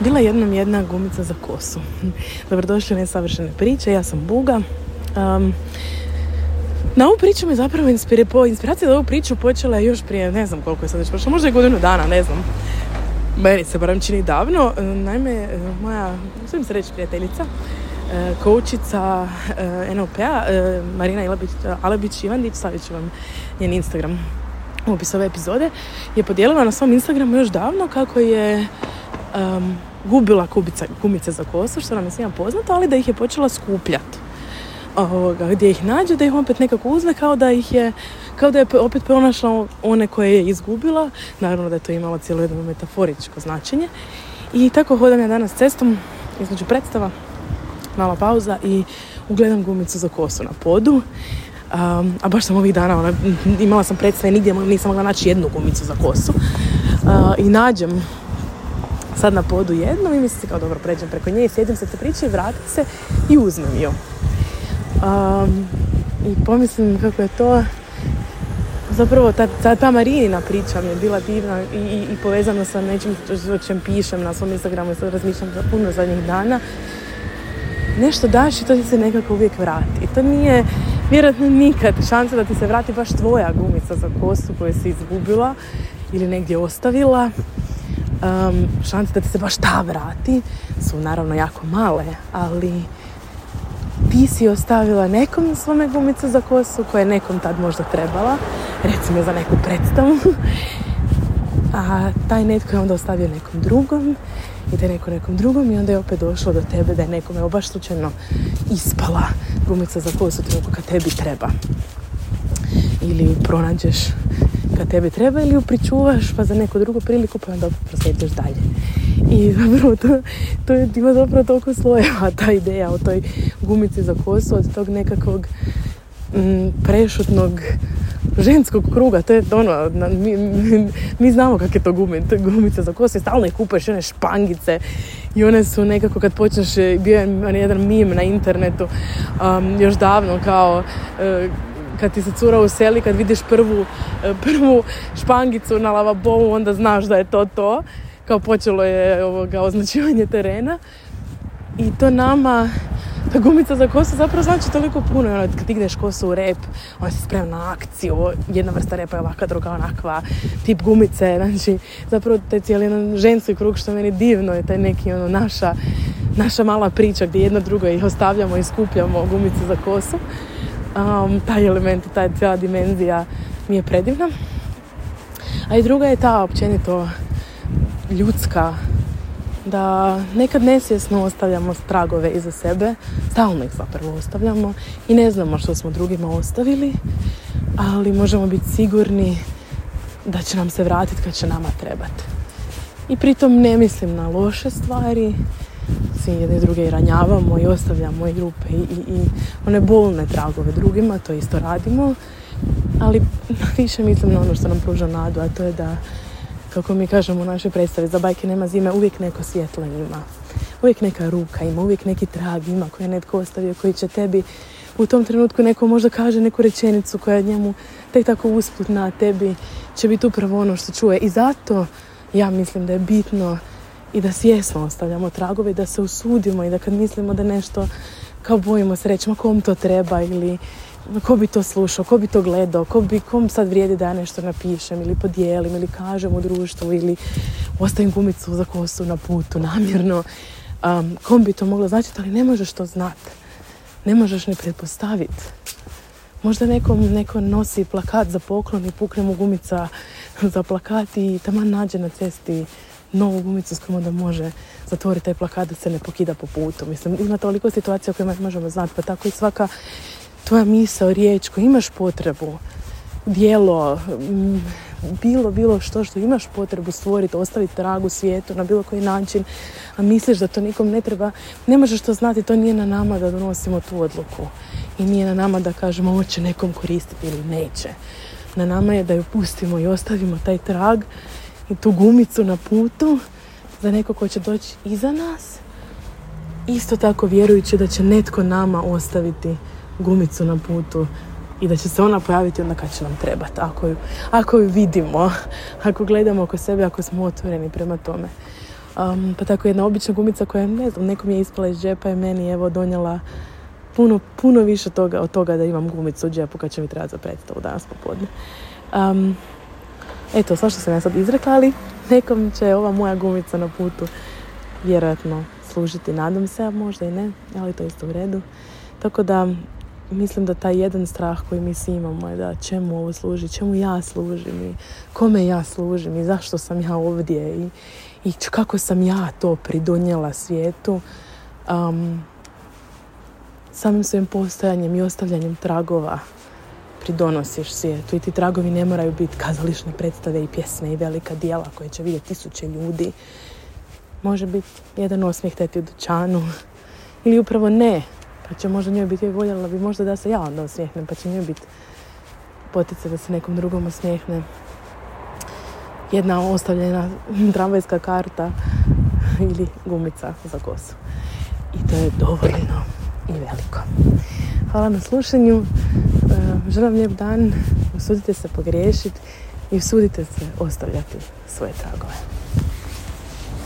Bila jednom jedna gumica za kosu. Dobrodošli u nesavršene priče, ja sam Buga. na ovu priču me zapravo inspire, po, inspiracija za ovu priču počela je još prije, ne znam koliko je sad već možda je godinu dana, ne znam. Meni se barem čini davno. E, naime, e, moja, usudim se reći, prijateljica, e, koučica NLP-a, Marina Alebić Alabić Ivandić, stavit ću vam njen Instagram opisu ove epizode, je podijelila na svom Instagramu još davno kako je gubila kubica, gumice za kosu, što nam je svima poznato, ali da ih je počela skupljati. Ovoga, gdje ih nađe, da ih opet nekako uzme kao da ih je, kao da je opet pronašla one koje je izgubila. Naravno da je to imalo cijelo jedno metaforičko značenje. I tako hodam ja danas cestom između predstava, mala pauza i ugledam gumicu za kosu na podu. a baš sam ovih dana, ona, imala sam predstave nigdje nisam mogla naći jednu gumicu za kosu. E, I nađem sad na podu jednom i mislim se kao dobro pređem preko nje i sjedim se te priče i vratim se i uzmem ju. I pomislim kako je to zapravo ta, ta, ta priča mi je bila divna i, i, povezana sa nečim o čem pišem na svom Instagramu i sad razmišljam za puno zadnjih dana. Nešto daš i to ti se nekako uvijek vrati. I to nije vjerojatno nikad šansa da ti se vrati baš tvoja gumica za kosu koju si izgubila ili negdje ostavila um, šanse da ti se baš ta vrati su naravno jako male, ali ti si ostavila nekom svome gumicu za kosu koja je nekom tad možda trebala, recimo za neku predstavu, a taj netko je onda ostavio nekom drugom i da neko nekom drugom i onda je opet došlo do tebe da je nekome evo, baš slučajno ispala gumica za kosu trenutku kad tebi treba ili pronađeš kad tebi treba ili ju pričuvaš pa za neku drugu priliku pa onda prosjetiš proslijediš dalje. I zapravo to, to je, ima zapravo toliko slojeva ta ideja o toj gumici za kosu od tog nekakvog mm, prešutnog ženskog kruga, to je ono, mi, mi, znamo kakve to gume, to gumica za kose, stalno ih kupuješ, one špangice i one su nekako kad počneš, e, bio je jedan mim na internetu još davno kao e, kad ti se cura u seli, kad vidiš prvu, e, prvu špangicu na lavabovu, onda znaš da je to to. Kao počelo je ovoga označivanje terena. I to nama, ta gumica za kosu zapravo znači toliko puno. Ono, kad digneš kosu u rep, ona se spremna na akciju. jedna vrsta repa je ovakva, druga onakva. Tip gumice, znači zapravo taj cijeli jedan ženski krug što meni divno je taj neki ono naša naša mala priča gdje jedno drugo ih ostavljamo i skupljamo gumice za kosu um, taj element, ta cijela dimenzija mi je predivna. A i druga je ta općenito ljudska, da nekad nesvjesno ostavljamo stragove iza sebe, stalno ih zapravo ostavljamo i ne znamo što smo drugima ostavili, ali možemo biti sigurni da će nam se vratiti kad će nama trebati. I pritom ne mislim na loše stvari, si jedni druge i ranjavamo i ostavljamo i grupe i, i, one bolne tragove drugima, to isto radimo. Ali više mislim na ono što nam pruža nadu, a to je da, kako mi kažemo u našoj predstavi, za bajke nema zime, uvijek neko svjetlo ima. Uvijek neka ruka ima, uvijek neki trag ima koji je netko ostavio, koji će tebi u tom trenutku neko možda kaže neku rečenicu koja njemu tek tako usputna, tebi će biti upravo ono što čuje. I zato ja mislim da je bitno i da svjesno ostavljamo tragove i da se usudimo i da kad mislimo da nešto kao bojimo se reći, ma kom to treba ili ko bi to slušao, ko bi to gledao, ko bi, kom sad vrijedi da ja nešto napišem ili podijelim ili kažem u društvu ili ostavim gumicu za kosu na putu namjerno. Um, kom bi to moglo značiti, ali ne možeš to znat. Ne možeš ne pretpostaviti. Možda nekom neko nosi plakat za poklon i pukne mu gumica za plakat i tamo nađe na cesti novu gumicu s kojom onda može zatvoriti taj plakat da se ne pokida po putu. Mislim, ima toliko situacija o kojima možemo znati, pa tako i svaka tvoja misao, riječ koju imaš potrebu, dijelo, bilo, bilo što što imaš potrebu stvoriti, ostaviti trag u svijetu na bilo koji način, a misliš da to nikom ne treba, ne možeš to znati, to nije na nama da donosimo tu odluku. I nije na nama da kažemo ovo će nekom koristiti ili neće. Na nama je da ju pustimo i ostavimo taj trag i tu gumicu na putu za neko ko će doći iza nas. Isto tako vjerujući da će netko nama ostaviti gumicu na putu i da će se ona pojaviti onda kad će nam trebati. Ako ju, ako ju vidimo, ako gledamo oko sebe, ako smo otvoreni prema tome. pa tako jedna obična gumica koja, ne znam, nekom je ispala iz džepa i meni evo donijela puno, puno više toga od toga da imam gumicu u džepu kad će mi trebati za predstavu danas popodne. Eto, što sam ja sad izrekla, ali nekom će ova moja gumica na putu vjerojatno služiti, nadam se, a možda i ne, ali to je isto u redu. Tako da mislim da taj jedan strah koji mi svi imamo je da čemu ovo služi, čemu ja služim i kome ja služim i zašto sam ja ovdje i, i kako sam ja to pridonijela svijetu. Um, samim svojim postojanjem i ostavljanjem tragova pridonosiš svijetu i ti tragovi ne moraju biti kazališne predstave i pjesme i velika dijela koje će vidjeti tisuće ljudi. Može biti jedan osmih teti u dućanu ili upravo ne, pa će možda njoj biti voljela bi možda da se ja onda osmijehnem, pa će njoj biti potica da se nekom drugom osmijehne. Jedna ostavljena tramvajska karta ili gumica za kosu. I to je dovoljno i veliko. Hvala na slušanju. E, želim lijep dan. Usudite se pogriješiti i usudite se ostavljati svoje tragove.